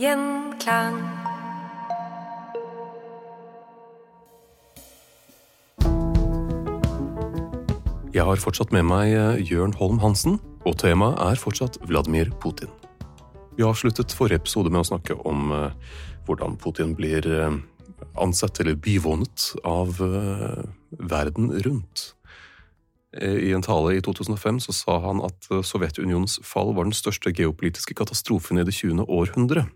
Gjenklang. Jeg har fortsatt med meg eh, Jørn Holm Hansen, og temaet er fortsatt Vladimir Putin. Vi avsluttet forrige episode med å snakke om eh, hvordan Putin blir eh, ansett eller bivånet av verden rundt. I en tale i 2005 så sa han at Sovjetunionens fall var den største geopolitiske katastrofen i det 20. århundre.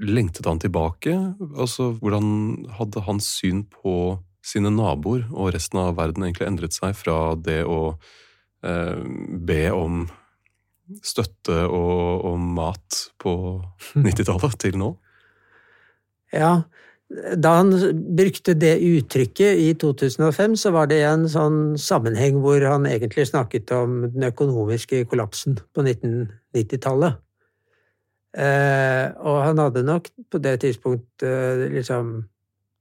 Lengtet han tilbake? Altså, hvordan hadde hans syn på sine naboer og resten av verden egentlig endret seg fra det å eh, be om støtte og, og mat på 90-tallet til nå? Ja, da han brukte det uttrykket i 2005, så var det en sånn sammenheng hvor han egentlig snakket om den økonomiske kollapsen på 1990-tallet. Eh, og han hadde nok på det tidspunktet eh, liksom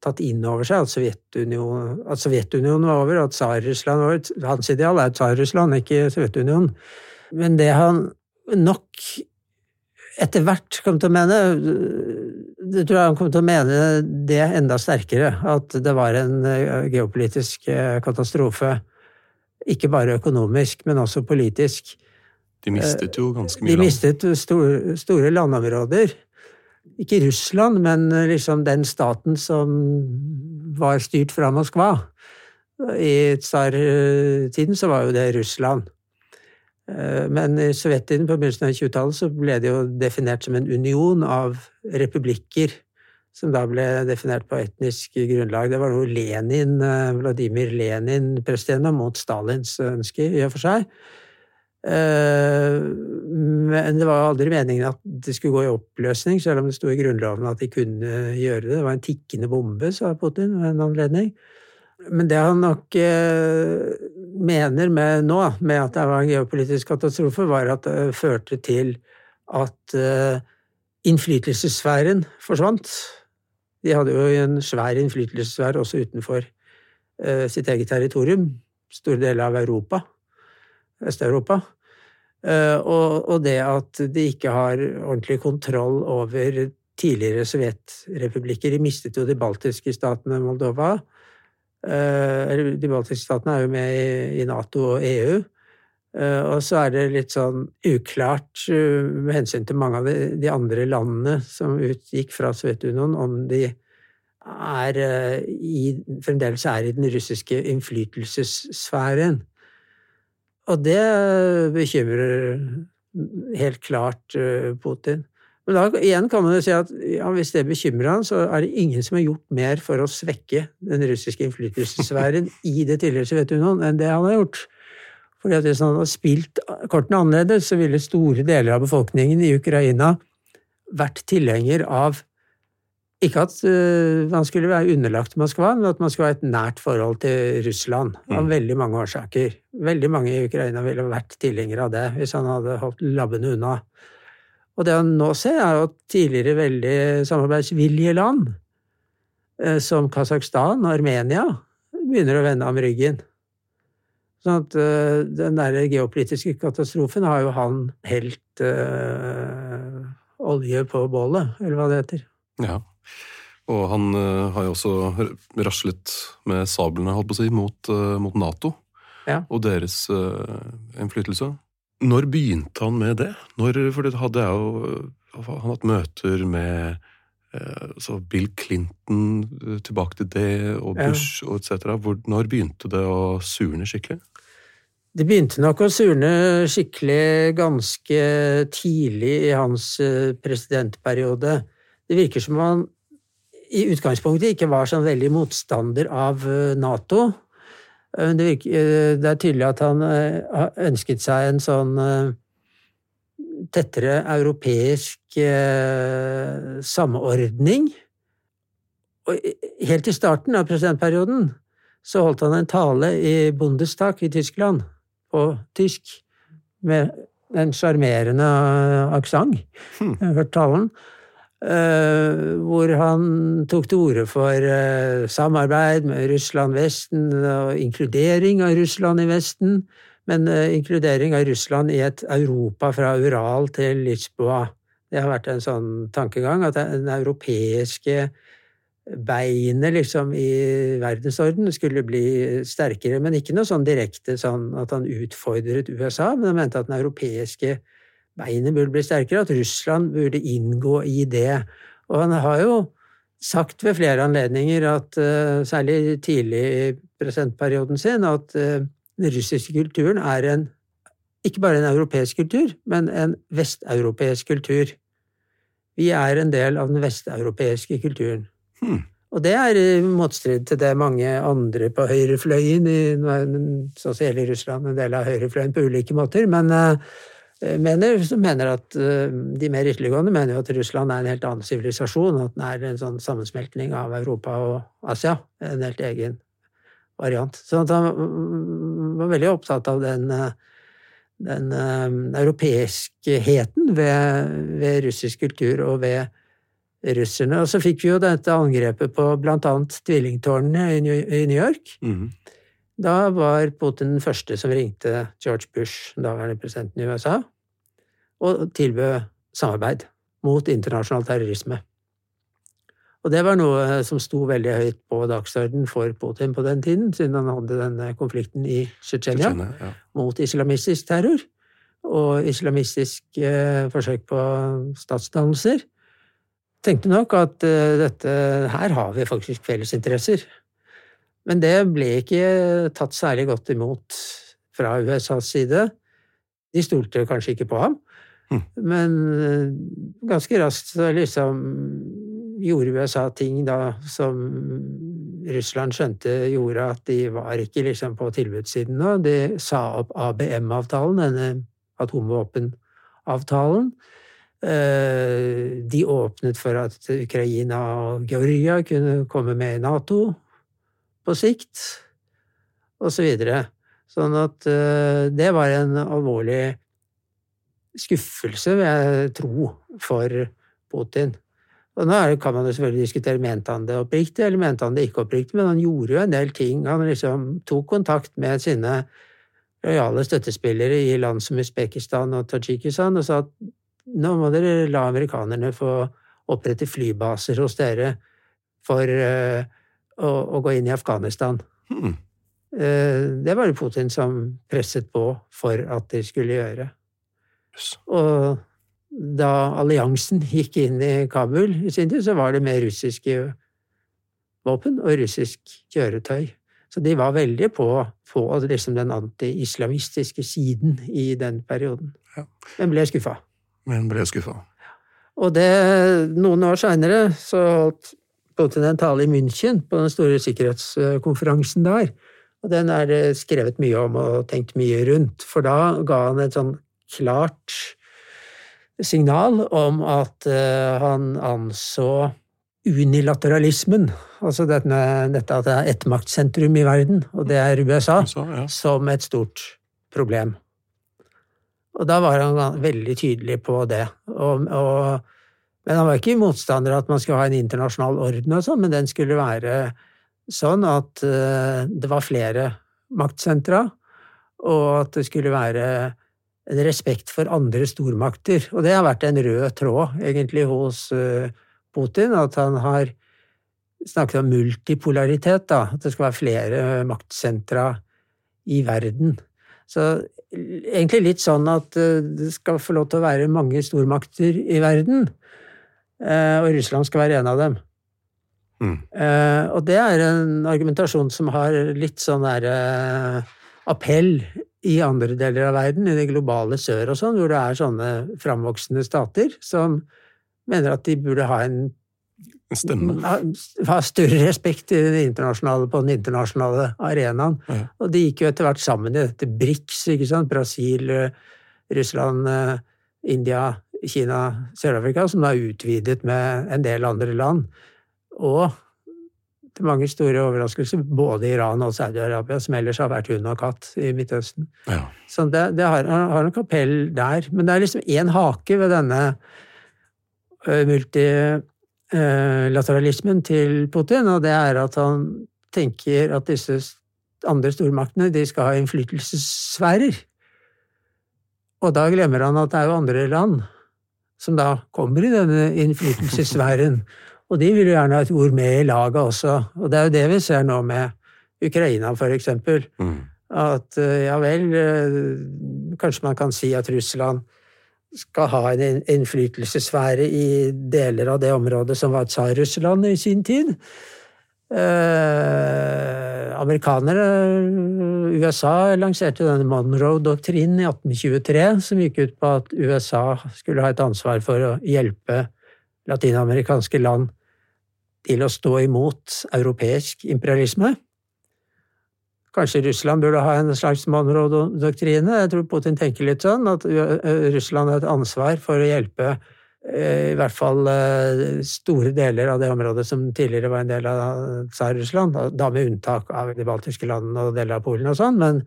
tatt inn over seg at Sovjetunionen, at Sovjetunionen var over, at Tsar-Russland var over. Hans ideal er Tsar-Russland, ikke Sovjetunionen. Men det han nok etter hvert kom til å mene det tror jeg han kom til å mene det enda sterkere, at det var en eh, geopolitisk katastrofe. Ikke bare økonomisk, men også politisk. De mistet jo ganske mye land. De mistet store, store landområder. Ikke Russland, men liksom den staten som var styrt fra Moskva. I tsartiden så var jo det Russland. Eh, Men i Sovjettiden på begynnelsen av 20-tallet så ble det jo definert som en union av republikker, som da ble definert på etnisk grunnlag. Det var noe Lenin, eh, Vladimir Lenin presset mot Stalins ønske, i og for seg. Eh, Men det var aldri meningen at det skulle gå i oppløsning, selv om det sto i Grunnloven at de kunne gjøre det. Det var en tikkende bombe, sa Putin ved en anledning. Men det han nok eh, mener med nå, med at det var en geopolitisk katastrofe, var at det førte til at eh, innflytelsessfæren forsvant. De hadde jo en svær innflytelsessfære også utenfor sitt eget territorium, store deler av Europa, Øst-Europa. Eh, og, og det at de ikke har ordentlig kontroll over tidligere sovjetrepublikker. De mistet jo de baltiske statene Moldova. Eh, De baltiske statene er jo med i- Nato og EU. Eh, Og så er det litt sånn uklart med hensyn til mange av de, andre landene som utgikk fra Sovjetunionen, om de er i, fremdeles er i den russiske innflytelsessfæren. Og det bekymrer helt klart eh, Putin. Men da igjen kan man jo si at ja, hvis det bekymrer han, så er det ingen som har gjort mer for å svekke den russiske innflytelsessfæren i det tidligere Sovjetunionen enn det han har gjort. Fordi at Hvis han hadde spilt kortene annerledes, så ville store deler av befolkningen i Ukraina vært tilhenger av Ikke at man skulle være underlagt Moskva, men at man skulle ha et nært forhold til Russland. Av veldig mange årsaker. Veldig mange i Ukraina ville vært tilhengere av det hvis han hadde holdt labbene unna. Og det han nå ser, er jo at tidligere veldig samarbeidsvillige land, uh, som Kasakhstan og Armenia, begynner å vende ham ryggen. Sånn at uh, den der geopolitiske katastrofen har jo han helt olje på bålet, eller hva det heter. Ja. Og han uh, har jo også raslet med sablene, holdt på å si, mot, uh, mot Nato ja. og deres uh, innflytelse. Når begynte han med det? Når, for det hadde jeg jo Han hatt møter med så Bill Clinton tilbake til det, og Bush ja. og etc. Når begynte det å surne skikkelig? Det begynte nok å surne skikkelig ganske tidlig i hans presidentperiode. Det virker som han i utgangspunktet ikke var sånn veldig motstander av eh, Nato. Men det, virker, eh, det er tydelig at han ønsket seg en sånn tettere europeisk samordning. Og helt i starten av presidentperioden så holdt han en tale i Bundestag i Tyskland, på tysk, med en sjarmerende aksent. Hmm. Jeg har hørt talen. Uh, hvor han tok til orde for uh, samarbeid med Russland-Vesten og inkludering av Russland i Vesten, men uh, inkludering av Russland i et Europa fra Ural til Lisboa. Det har vært en sånn tankegang at den europeiske beinet liksom i verdensorden skulle bli sterkere, men ikke noe sånn direkte sånn at han utfordret USA, men han mente at den europeiske beinet burde bli sterkere, at Russland burde inngå i det. Og han har jo sagt ved flere anledninger, at, uh, særlig tidlig i presentperioden sin, at uh, den russiske kulturen er en ikke bare en europeisk kultur, men en vesteuropeisk kultur. Vi er en del av den vesteuropeiske kulturen. Hmm. Og det er i motstrid til det mange andre på høyrefløyen, sånn som gjelder Russland, en del av høyrefløyen på ulike måter, men Eh, mener, som mener at eh, de mer ytterliggående mener jo at Russland er en helt annen sivilisasjon, at den er en sånn sammensmeltning av Europa og Asia. En helt egen variant. Så han var veldig opptatt av den, eh, den europeiskheten ved, ved, russisk kultur og ved russerne. Og så fikk vi jo dette angrepet på annet tvillingtårnene i New York. Mm -hmm. Da var Putin den første som ringte George Bush, daværende presidenten i USA, og tilbød samarbeid mot internasjonal terrorisme. Og det var noe som sto veldig høyt på dagsordenen for Putin på den tiden, siden han hadde denne konflikten i Tsjetsjenia ja. mot islamistisk terror og islamistisk eh, forsøk på statsdannelser. Tenkte nok at eh, dette her har vi faktisk felles interesser. Men det ble ikke tatt særlig godt imot fra USAs side. De stolte kanskje ikke på ham, men eh, ganske raskt så liksom gjorde USA ting da som Russland skjønte gjorde at de var ikke liksom på tilbudssiden nå. De sa opp ABM-avtalen, denne atomvåpenavtalen. Eh, de åpnet for at Ukraina og Georgia kunne komme med i Nato på sikt, og så videre. Sånn at uh, det var en alvorlig skuffelse, vil jeg tro, for Putin. Og nå kan man jo selvfølgelig diskutere mente han det oppriktig, eller mente han det ikke oppriktig, men han gjorde jo en del ting. Han liksom tok kontakt med sine lojale støttespillere i land som Usbekistan og Tadsjikistan og sa at nå må dere la amerikanerne få opprette flybaser hos dere for uh, å, å gå inn i Afghanistan. Hmm. Uh, det var det Putin som presset på for at de skulle gjøre. Og da alliansen gikk inn i Kabul i sin tid, så var det med russiske våpen og russisk kjøretøy. Så de var veldig på, på liksom den anti-islamistiske siden i den perioden. Ja. Men ble skuffa. Men ble skuffa. Og det, noen år seinere så holdt Putin en tale i München på den store sikkerhetskonferansen der. Og den er det skrevet mye om og tenkt mye rundt, for da ga han et sånn klart signal om at uh, han anså unilateralismen, altså dette, dette at det er ett maktsentrum i verden, og det er USA, USA, ja. som et stort problem. Og da var han veldig tydelig på det. Og, og, men han var ikke motstander av at man skulle ha en internasjonal orden og sånn, men den skulle være sånn at uh, det var flere maktsentra, og at det skulle være en respekt for andre stormakter. Og det har vært en rød tråd, egentlig, hos uh, Putin, at han har snakket om multipolaritet, da. At det skal være flere maktsentra i verden. Så egentlig litt sånn at uh, det skal få lov til å være mange stormakter i verden, og Russland skal være en av dem. Mm. Og det er en argumentasjon som har litt sånn derre appell i andre deler av verden, i det globale sør og sånn, hvor det er sånne framvoksende stater som mener at de burde ha en stemme. ha større respekt i den internasjonale, på den internasjonale arenaen. Ja. Og de gikk jo etter hvert sammen i dette BRICS, ikke sant? Brasil, eh, Russland, eh, India, Kina, Sør-Afrika, som da er utvidet med en del andre land. Og til mange store overraskelser, både Iran og Saudi-Arabia, som ellers har vært hund og katt i Midtøsten. Ja. Så det, det har, har en kapell der. Men det er liksom én hake ved denne multilateralismen til Putin, og det er at han tenker at disse andre stormaktene de skal ha innflytelsessfærer. Og da glemmer han at det er jo andre land som da kommer i denne innflytelsessfæren. Og de vil jo gjerne ha et ord med i laget også. Og det er jo det vi ser nå med Ukraina, eksempel. Mm. At eh, ja vel, eh, kanskje man kan si at Russland skal ha en innflytelsessfære i deler av det området som var Tsar-Russland i sin tid. Eh, amerikanere, USA, lanserte denne Monroe-doktrinen i 1823, som gikk ut på at USA skulle ha et ansvar for å hjelpe latinamerikanske land til å stå imot europeisk imperialisme. Kanskje Russland burde ha en slags Monroe-doktrine. Jeg tror Putin tenker litt sånn, at Russland har et ansvar for å hjelpe i hvert fall store deler av det området som tidligere var en del av Tsar-Russland, da med unntak av de baltiske landene og deler av Polen og sånn, men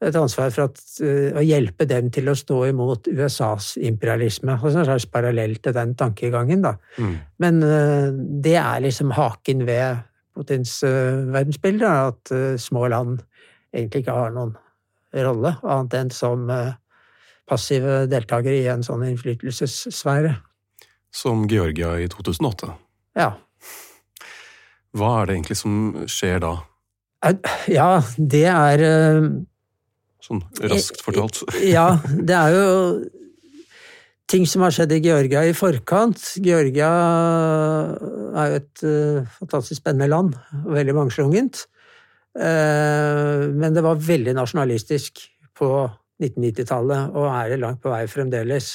et ansvar for at, eh, å hjelpe dem til å stå imot USAs imperialisme. Og en slags parallell til den tankegangen, da. Mm. Men det er liksom haken ved Putins verdensbilde, at små land egentlig ikke har noen rolle, annet enn som passive deltakere i en sånn innflytelsessfære. Som Georgia i 2008. Ja. Hva er det egentlig som skjer da? Ja, det er Sånn raskt fortalt. Ja, det er jo ting som har skjedd i Georgia i forkant. Georgia er jo et uh, fantastisk spennende land, og veldig mangslungent. Uh, men det var veldig nasjonalistisk på 1990-tallet, og er det langt på vei fremdeles.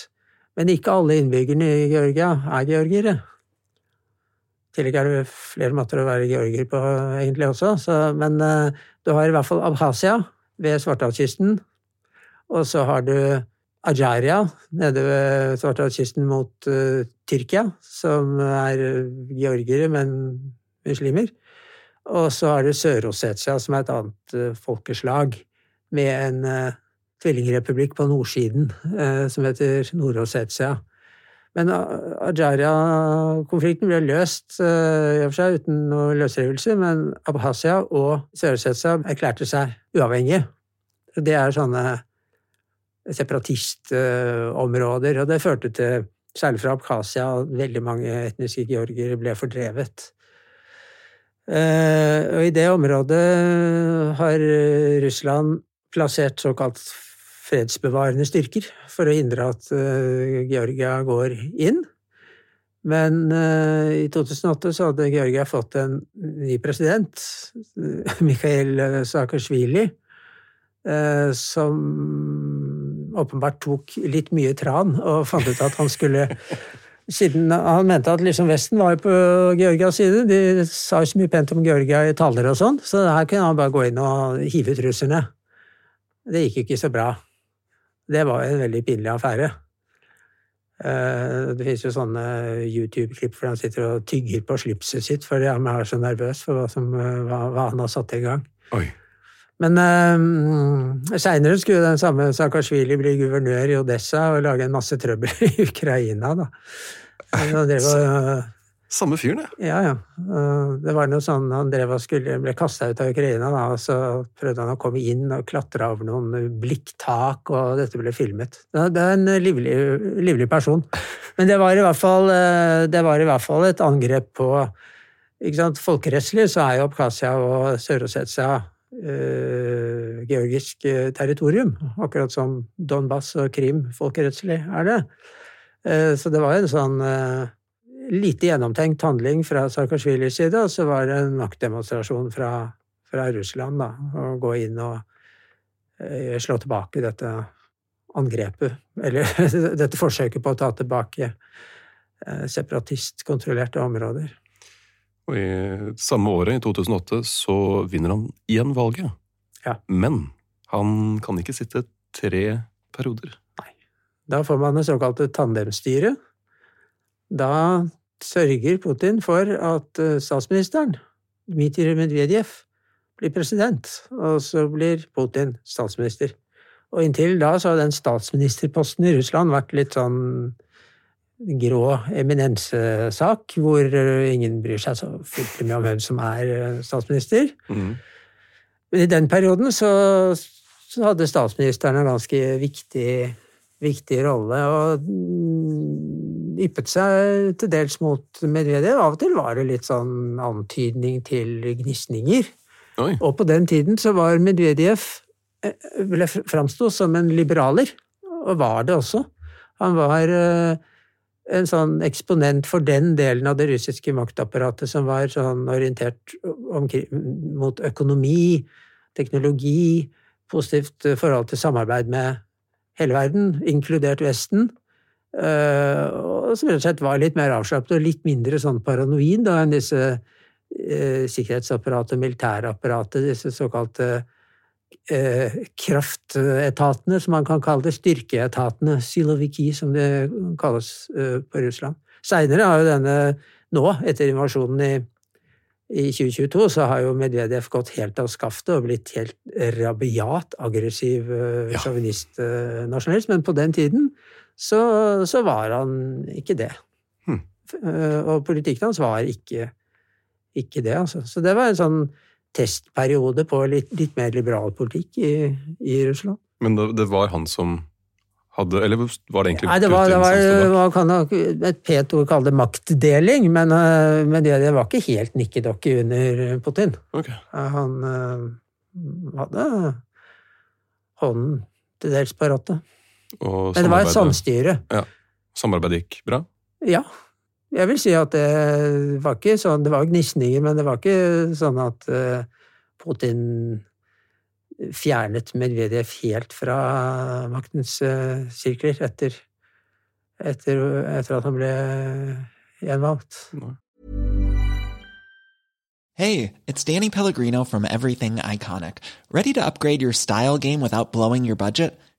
Men ikke alle innbyggerne i Georgia er georgere. I tillegg er det flere måter å være georgier på, egentlig også. Så, men uh, du har i hvert fall Abkhasia ved Svartehavskysten, og så har du Ajaria nede ved Svartehavskysten mot uh, Tyrkia, som er georgere, men muslimer. Og så har du Sør-Ossetia, som er et annet uh, folkeslag, med en uh, tvillingrepublikk på nordsiden som heter Nord-Ossetia. Men Ajaria-konflikten ble løst i og for seg uten noe løsrivelse, men Abhasia og Sør-Ossetia erklærte seg uavhengige. Det er sånne separatistområder, og det førte til, særlig fra Abkhasia, veldig mange etniske georgere ble fordrevet. Og i det området har Russland plassert såkalt fredsbevarende styrker for å hindre at Georgia går inn. Men i 2008 så hadde Georgia fått en ny president, Mikhail Saakashvili, som åpenbart tok litt mye tran og fant ut at han skulle Siden han mente at liksom Vesten var på Georgias side, de sa jo så mye pent om Georgia i taler og sånn, så her kunne han bare gå inn og hive ut russerne. Det gikk ikke så bra. Det var en veldig pinlig affære. Eh, Det finnes jo sånne YouTube-klipp hvor han sitter og tygger på slipset sitt fordi han er så nervøs for hva, som, eh, hva, hva han har satt i gang. Oi. Men uh, seinere skulle den samme Saakashvili bli guvernør i Odessa og lage en masse trøbbel i Ukraina, da. Han drev og, Samme fyren, ja. ja. Uh, Det var noe sånn Han drev og skulle, ble kasta ut av Ukraina, da, og så prøvde han å komme inn og klatre over noen blikktak, og dette ble filmet. Det er en livlig, livlig person. Men det var fall, uh, det var i hvert fall et angrep på ikke sant? Folkerettslig så er jo Abkhasia og Sør-Ossetia øh, georgisk eh, territorium, akkurat som Donbas og Krim folkerettslig er det. Eh, så det var en sånn eh, lite gjennomtenkt handling fra Saakashvilis side, og så var det en maktdemonstrasjon fra, fra Russland, da, å gå inn og eh, slå tilbake dette angrepet, eller dette forsøket på å ta tilbake eh, separatistkontrollerte områder. Og i samme året, i 2008, så vinner han igjen valget. Ja. Men han kan ikke sitte tre perioder. Da får man det såkalte tandemstyret. Da sørger Putin for at eh, statsministeren, Dmitrij Medvedev, blir president, og så blir Putin statsminister. Og inntil da så har den statsministerposten i Russland vært litt sånn grå eminensesak, hvor eh, ingen bryr seg så fryktelig mye om hvem som er eh, statsminister. Mm. Men i den perioden så, så hadde statsministeren en ganske viktig, viktig rolle, og mm, yppet seg til dels mot Medvedev. Av og til var det litt sånn antydning til gnisninger. Og på den tiden så var Medvedev ville ble framsto som en liberaler, og var det også. Han var eh, en sånn eksponent for den delen av det russiske maktapparatet som var sånn orientert mot økonomi, teknologi, positivt forhold til samarbeid med hele verden, inkludert Vesten. Eh, Og som rett og slett var litt mer avslappet og litt mindre sånn paranoid da, enn disse eh, sikkerhetsapparatet og militærapparatet, disse såkalte eh, kraftetatene, som man kan kalle det, styrkeetatene, siloviki, som det kalles eh, på Russland. Seinere har jo denne, nå, etter invasjonen i, i 2022, så har jo Medvedev gått helt av skaftet og blitt helt rabiat aggressiv eh, sjåvinist-nasjonalist, men på den tiden så, så var han ikke det. Hmm. Og politikken hans var ikke, ikke det, altså. Så det var en sånn testperiode på litt, litt mer liberal politikk i, i Russland. Men det, det var han som hadde Eller var det egentlig Nei, det var, det var hva kan man- et pent ord kalle det maktdeling, men, eh, men det, det var ikke helt nikkedokke under Putin. Ok. Eh, Han eh, hadde hånden til dels på rattet. Og Men det var et samstyre. Ja. Samarbeidet gikk bra? Ja. Jeg vil si at det var ikke sånn Det var gnisninger, men det var ikke sånn at eh, Putin fjernet Medvedev helt fra maktens eh, sirkler etter, etter, etter at han ble gjenvalgt. Hey, it's Danny Pellegrino from Everything Iconic. Ready to upgrade your style game without blowing your budget?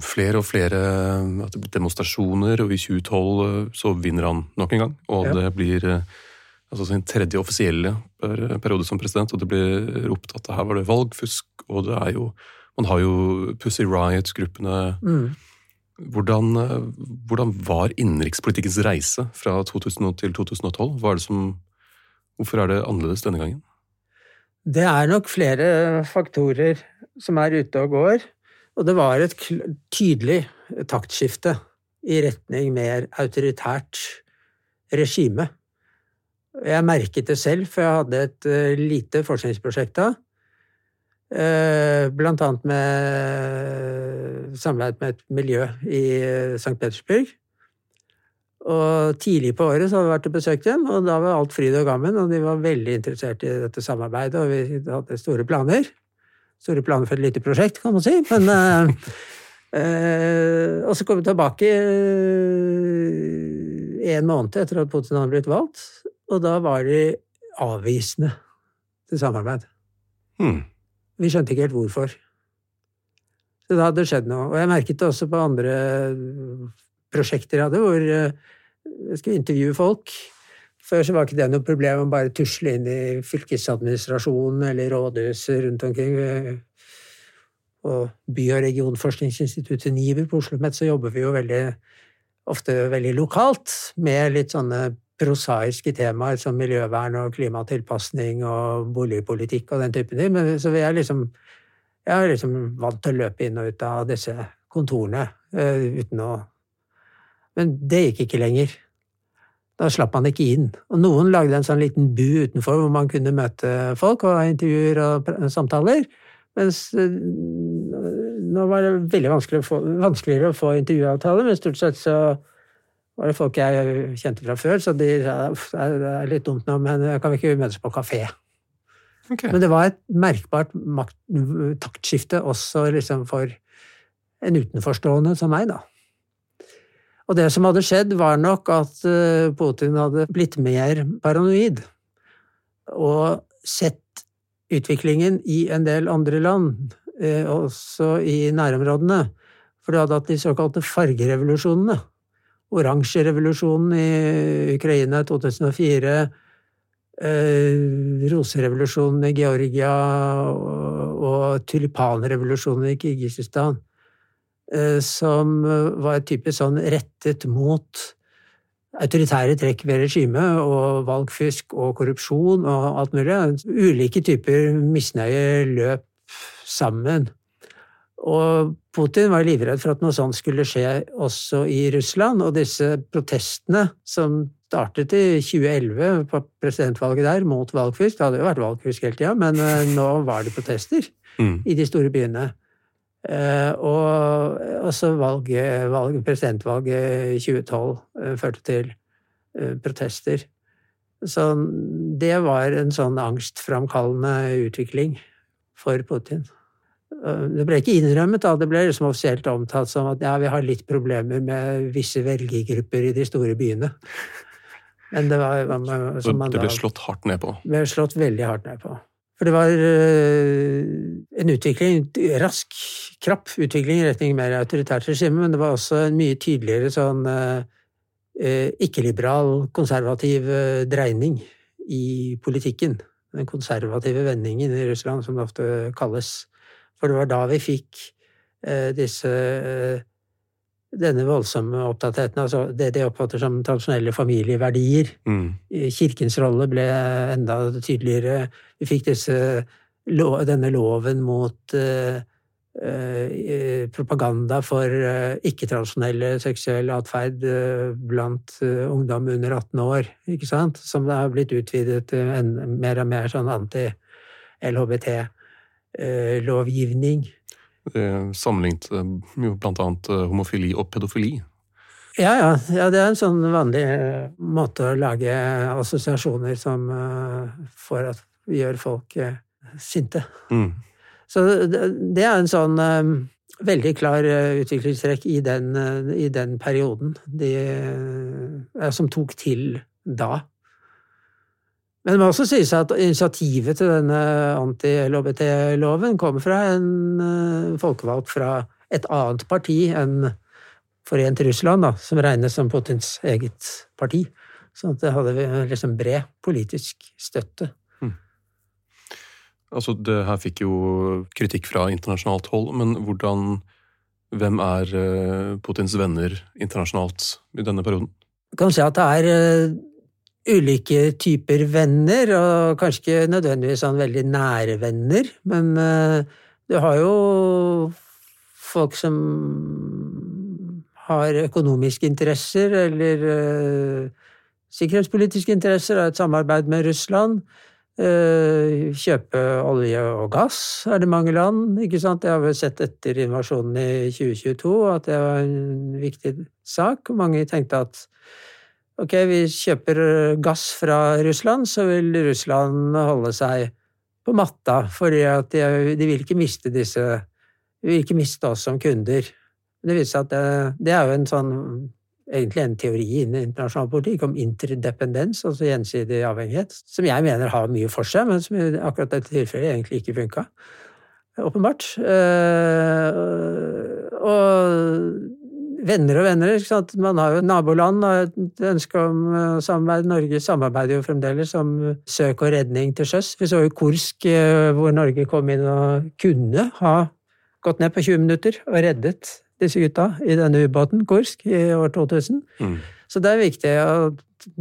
flere og flere demonstrasjoner, og i 2012 så vinner han nok en gang. Og ja. det blir altså sin tredje offisielle periode som president, og det blir ropt at her var det valgfusk, og det er jo Man har jo Pussy Riot-gruppene. Mm. Hvordan, hvordan, var innenrikspolitikkens reise fra 2000 til 2012? Hva er det som, hvorfor er det annerledes denne gangen? Det er nok flere faktorer som er ute og går. Og det var et tydelig taktskifte i retning mer autoritært regime. Jeg merket det selv, for jeg hadde et eh, lite forskningsprosjekt da. Eh, blant annet med samarbeid med et miljø i eh, St. Petersburg. Og tidlig på året så hadde vi vært og besøkt dem, og da var alt fryd og gammen. Og de var veldig interessert i dette samarbeidet, og vi hadde store planer. Store planer for et lite prosjekt, kan man si. Men uh, Og så kom vi tilbake en måned etter at Putin hadde blitt valgt, og da var de avvisende til samarbeid. Hmm. Vi skjønte ikke helt hvorfor. Så da hadde det skjedd noe. Og jeg merket det også på andre prosjekter jeg hadde, hvor eh, jeg skulle intervjue folk. Før så var ikke det noe problem å bare tusle inn i fylkesadministrasjonen eller rådhuset rundt omkring. Og By- og regionforskningsinstituttet NIBR på Oslo OsloMet så jobber vi jo veldig, ofte veldig lokalt med litt sånne prosaiske temaer som miljøvern og klimatilpasning og boligpolitikk og den typen ting. Så vi er liksom, jeg er liksom vant til å løpe inn og ut av disse kontorene uh, uten å Men det gikk ikke lenger. Da slapp man ikke inn. Og noen lagde en sånn liten bu utenfor hvor man kunne møte folk og ha intervjuer og samtaler. Mens uh, nå var det veldig vanskelig å få, vanskeligere å få intervjuavtale, men stort sett så var det folk jeg kjente fra før, så de sa det er litt dumt nå, men kan vi ikke møtes på kafé? Okay. Men det var et merkbart makt, taktskifte også liksom for en utenforstående som meg, da. Og det som hadde skjedd, var nok at eh, Putin hadde blitt mer paranoid og sett utviklingen i en del andre land, eh, også i nærområdene. For du hadde hatt de såkalte fargerevolusjonene oransjerevolusjonen i Ukraina i 2004, eh, roserevolusjonen i Georgia og, tulipanrevolusjonen i Kirgisistan, som var typisk sånn rettet mot autoritære trekk ved regimet og valgfusk og korrupsjon og alt mulig. Ulike typer misnøye løp sammen. Og Putin var livredd for at noe sånt skulle skje også i Russland, og disse protestene som startet i 2011 på presidentvalget der, mot valgfusk Det hadde jo vært valgfusk hele tida, men eh, nå var det protester mm. i de store byene. Eh, og også valget, valget, presidentvalget i 2012 eh, førte til protester. Så det var en sånn angstframkallende utvikling for Putin. Eh, det ble ikke innrømmet, da. Det ble liksom offisielt omtalt som at ja, vi har litt problemer med visse velgergrupper i de store byene. Men det var som man Det ble slått hardt ned på? Det ble slått veldig hardt ned på. For det var uh, en utvikling, rask, krapp utvikling i retning mer autoritært regime, men det var også en mye tydeligere sånn uh, ikke-liberal, konservativ dreining i politikken. Den konservative vendingen i Russland, som det ofte kalles. For det var da vi fikk eh, disse eh, denne voldsomme opptattheten, altså det de oppfatter som tradisjonelle familieverdier. Mm. Kirkens rolle ble enda tydeligere. Vi fikk disse, denne loven mot uh, uh, propaganda for uh, ikke-tradisjonelle seksuell atferd blant ungdom under 18 år, ikke sant? Som det har blitt utvidet til mer og mer sånn anti-LHBT eh, lovgivning. Det sammenlignet eh, jo blant annet eh, homofili og pedofili. Ja, ja, ja. Det er en sånn vanlig eh, måte å lage assosiasjoner som for at vi gjør folk sinte. Mm. Så det er en sånn veldig klar utviklingstrekk i den, i den perioden de, som tok til da. Men det må også sies at initiativet til denne anti-LHBT-loven kommer fra en uh, folkevalgt fra et annet parti enn Forent Russland, da, som regnes som Putins eget parti. Så det hadde liksom bred politisk støtte. Mm. Altså, det her fikk jo kritikk fra internasjonalt hold, men hvordan Hvem er eh, Putins venner internasjonalt i denne perioden? Du kan si at det er eh, ulike typer venner, og kanskje ikke nødvendigvis sånn veldig nære venner, men eh, du har jo folk som har økonomiske interesser eller uh, sikkerhetspolitiske interesser, har et samarbeid med Russland. Uh, kjøpe olje og gass er det mange land. ikke sant? Det har vi sett etter invasjonen i 2022 at det var en viktig sak. Mange tenkte at ok, vi kjøper gass fra Russland, så vil Russland holde seg på matta, at de, de vil ikke miste disse De vil ikke miste oss som kunder. Det viser seg at det, det, er jo en sånn egentlig en teori innen internasjonal politikk om interdependens, altså gjensidig avhengighet, som jeg mener har mye for seg, men som i akkurat dette tilfellet egentlig ikke funka. Åpenbart. Eh, og venner og venner. ikke sant? Man har jo naboland og et ønske om samarbeid. Norge samarbeider jo fremdeles om søk og redning til sjøs. Vi så jo Kursk, eh, hvor Norge kom inn og kunne ha gått ned på 20 minutter og reddet disse gutta i denne ubåten, Kursk, i år 2000. Mm. Så det er viktig å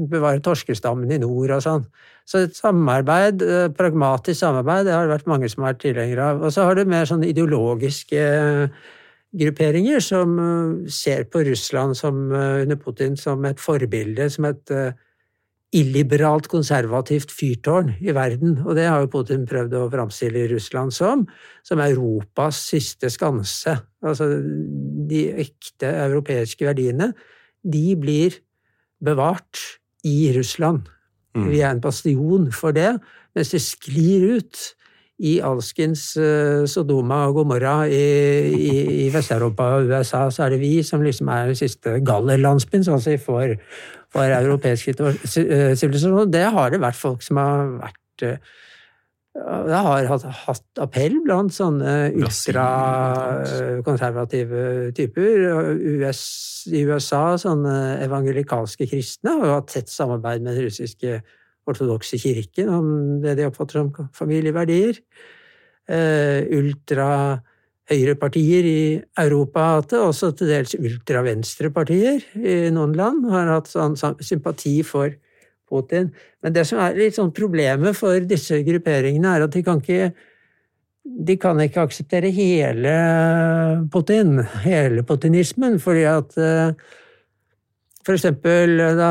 bevare torskestammen i nord og sånn. Så et samarbeid, eh, pragmatisk samarbeid, det har det vært mange som har vært tilhengere av. Og så har du mer sånn ideologiske grupperinger som eh, ser på Russland som, eh, under Putin som et forbilde, som et illiberalt, konservativt fyrtårn i verden, og det har jo Putin prøvd å framstille Russland som, som Europas siste skanse. Altså, de ekte europeiske verdiene, de blir bevart i Russland. Mm. Vi er en bastion for det, mens det sklir ut i alskens uh, Sodoma og Gomorra i, i, i Vest-Europa og USA, så er det vi som liksom er den siste gallerlandsbyen, sånn vi får for europeisk eh, sivilisasjon. Det har det vært folk som har vært eh, det har hatt appell blant sånne ultrakonservative typer. US, I USA sånne evangelikalske kristne har jo hatt tett samarbeid med den russiske ortodokse kirken om det de oppfatter som familieverdier. Uh, ultra høyrepartier i Europa har hatt det, også til dels ultravenstrepartier i noen land har hatt sånn sympati for Putin. Men det som er litt sånn problemet for disse grupperingene, er at de kan ikke de kan ikke akseptere hele Putin, hele putinismen, fordi at eh, for eksempel da,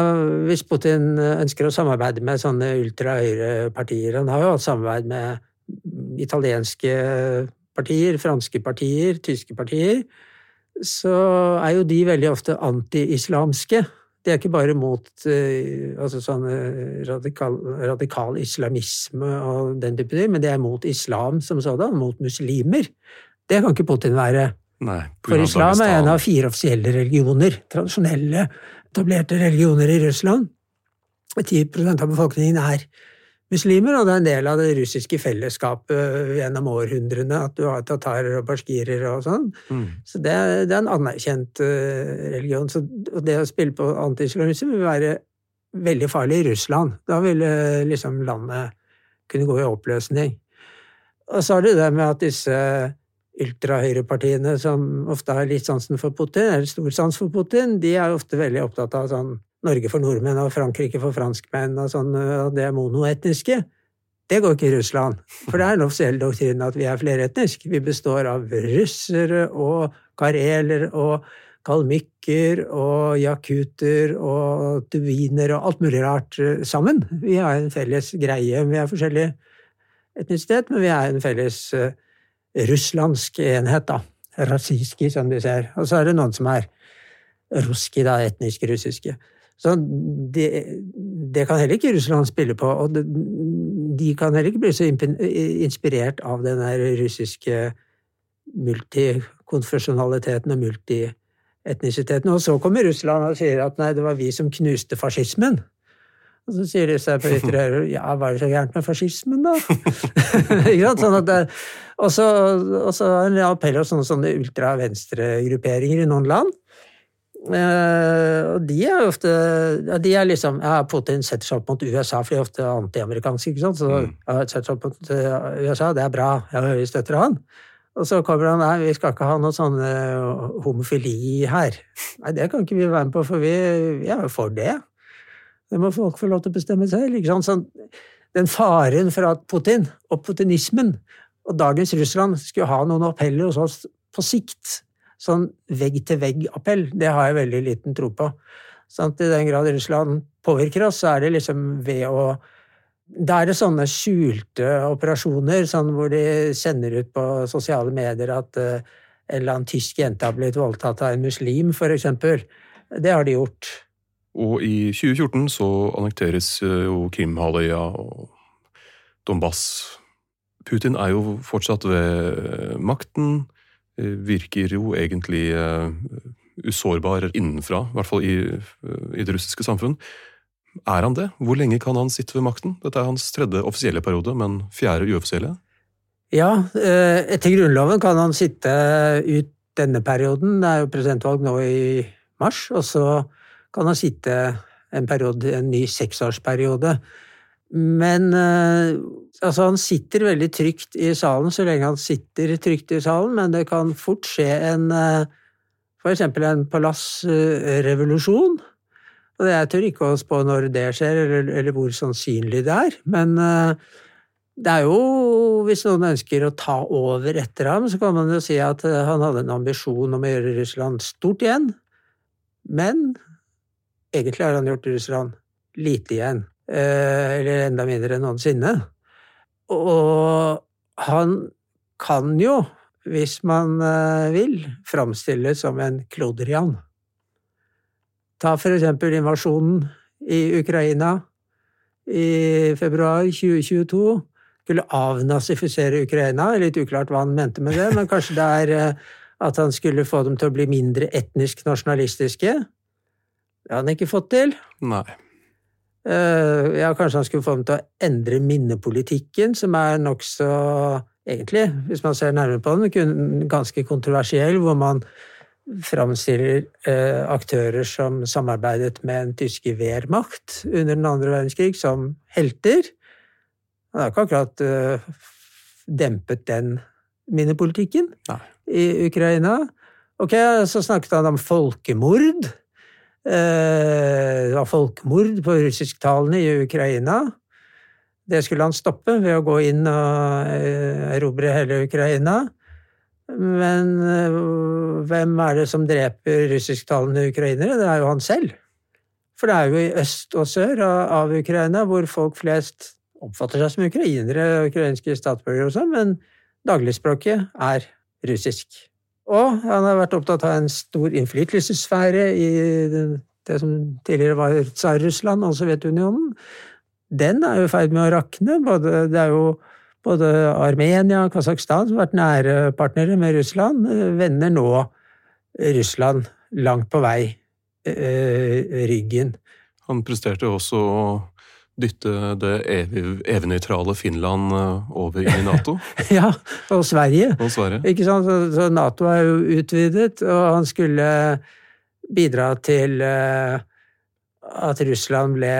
hvis Putin ønsker å samarbeide med sånne ultrahøyrepartier Han har jo hatt samarbeid med italienske partier, franske partier, tyske partier, så er jo de veldig ofte anti-islamske. De er ikke bare mot eh, altså sånn radikal, radikal, islamisme og den type ting, men de er mot islam som sådan, mot muslimer. Det kan ikke Putin være. Nei, For islam er en av fire offisielle religioner, tradisjonelle, etablerte religioner i Russland. 10% av befolkningen er muslimer, og det er en del av det russiske fellesskapet gjennom århundrene at du har tatarer og baskirer og sånn. Mm. Så det, det, er en anerkjent uh, religion. Så det å spille på antiislamisme vil være veldig farlig i Russland. Da ville liksom landet kunne gå i oppløsning. Og så har du det med at disse ultrahøyrepartiene som ofte har litt sansen for Putin, eller stor sans for Putin, de er ofte veldig opptatt av sånn Norge for nordmenn og Frankrike for franskmenn og sånn, og det monoetniske. Det går ikke i Russland, for det er en offisiell doktrin at vi er fleretnisk. Vi består av russere og kareler og kalmykker og jakuter og tuviner og alt mulig rart sammen. Vi har en felles greie. Vi er forskjellig etnisitet, men vi er en felles uh, russlandsk enhet, da. Rasiski, som du ser. Og så er det noen som er ruski, da, etnisk russiske. Så det, det, kan heller ikke Russland spille på. Og de kan heller ikke bli så inspirert av den russiske multikonfesjonaliteten og multietnisiteten. Og så kommer Russland og sier at nei, det var vi som knuste fascismen. Og så sier disse på ytre ja, hva er det så gærent med fascismen, da? Sånn at det, og så og så en appell hos sånne, sånne ultra-venstre-grupperinger i noen land. Uh, og de er ofte de er liksom, ja, Putin setter seg opp mot USA, for de er ofte antiamerikanske. ikke sant? Så ja, setter seg opp mot eh, USA, det er bra, ja, vi støtter han. Og så kommer han nei, vi skal ikke ha noe sånn eh, homofili her. Nei, det kan ikke vi være med på, for vi, vi er jo for det. Det må folk få lov til å bestemme selv. Sånn, den faren for at Putin og putinismen og dagens Russland skulle ha noen appeller hos oss på sikt, sånn vegg-til-vegg-appell, det har jeg veldig liten tro på. Sånn, I den grad Russland påvirker oss, så er det liksom ved å da er det sånne skjulte operasjoner, sånn hvor de sender ut på sosiale medier at uh, en eller annen tysk jente har blitt voldtatt av en muslim, eksempel. Det har de gjort. Og i 2014 så annekteres eh, jo Krimhalvøya og Donbass. Putin er jo fortsatt ved makten, eh, virker jo egentlig usårbar innenfra, i hvert fall i, i det russiske samfunn. Er han det? Hvor lenge kan han sitte ved makten? Dette er hans tredje offisielle periode, men fjerde uoffisielle. Ja, etter Grunnloven kan han sitte ut denne perioden. Det er jo presidentvalg nå i mars, og så kan han sitte en periode, en ny seksårsperiode. Men altså, han sitter veldig trygt i salen så lenge han sitter trygt i salen, men det kan fort skje en for eksempel en palassrevolusjon. Og jeg tør ikke å spå når det skjer, eller, eller hvor sannsynlig det er. Men det er jo, hvis noen ønsker å ta over etter ham, så kan man jo si at han hadde en ambisjon om å gjøre Russland stort igjen. Men egentlig har han gjort Russland lite igjen. Eller enda mindre enn noensinne. Og han kan jo, hvis man vil, framstilles som en klodrian. Ta for eksempel invasjonen i Ukraina i februar 2022. Skulle avnazifisere Ukraina. Litt uklart hva han mente med det, men kanskje det er at han skulle få dem til å bli mindre etnisk nasjonalistiske. Det har han ikke fått til. Nei. Ja, kanskje han skulle få dem til å endre minnepolitikken, som er nokså, egentlig, hvis man ser nærmere på den, ganske kontroversiell, hvor man framstiller uh, aktører som samarbeidet med en tyske Wehrmacht under den andre verdenskrig, som helter. Han har ikke akkurat uh, dempet den minnepolitikken Nei. i Ukraina. Ok, så snakket han om folkemord. Eh, det var folkemord på russisktalende i Ukraina. Det skulle han stoppe ved å gå inn og erobre hele Ukraina. Men hvem er det som dreper russisktalende ukrainere? Det er jo han selv. For det er jo i øst og sør av Ukraina hvor folk flest oppfatter seg som ukrainere, ukrainske statsborgere sånn men dagligspråket er russisk. Og han har vært opptatt av en stor innflytelsessfære i det som tidligere var Tsar-Russland og Sovjetunionen. Den er jo i ferd med å rakne. Både, det er jo både Armenia og Kasakhstan, som har vært nære partnere med Russland, vender nå Russland langt på vei ryggen. Han presterte jo også dytte det evig-nøytrale Finland over i Nato. ja, og Sverige. Og Sverige. Ikke sant? Så Nato er jo utvidet, og han skulle bidra til at Russland ble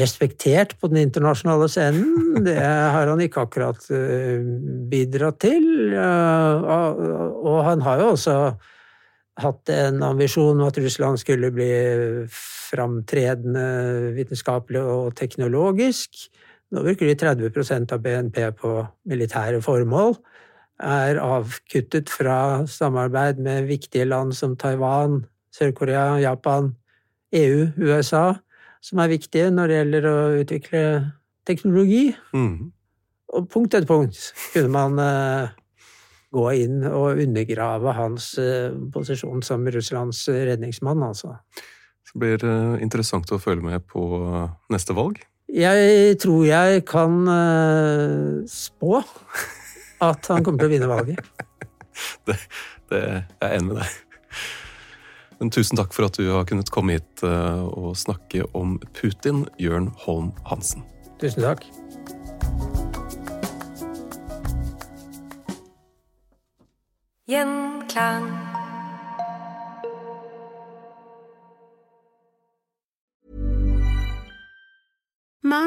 respektert på den internasjonale scenen. Det har han ikke akkurat bidratt til. Og han har jo også hatt en ambisjon om at Russland skulle bli framtredende vitenskapelig og teknologisk. Nå bruker de 30% av BNP på militære formål. Er avkuttet fra samarbeid med viktige land som Taiwan, Sør-Korea, Japan, EU, USA som er viktige når det gjelder å utvikle teknologi. Mm. Og punkt etter punkt kunne man uh, gå inn og undergrave hans uh, posisjon som Russlands redningsmann, altså. Så det blir det interessant å følge med på neste valg. Jeg tror jeg kan spå at han kommer til å vinne valget. det, det, jeg er enig med deg. Men tusen takk for at du har kunnet komme hit eh, og snakke om Putin, Jørn Holm Hansen. Tusen takk. Gjenklang.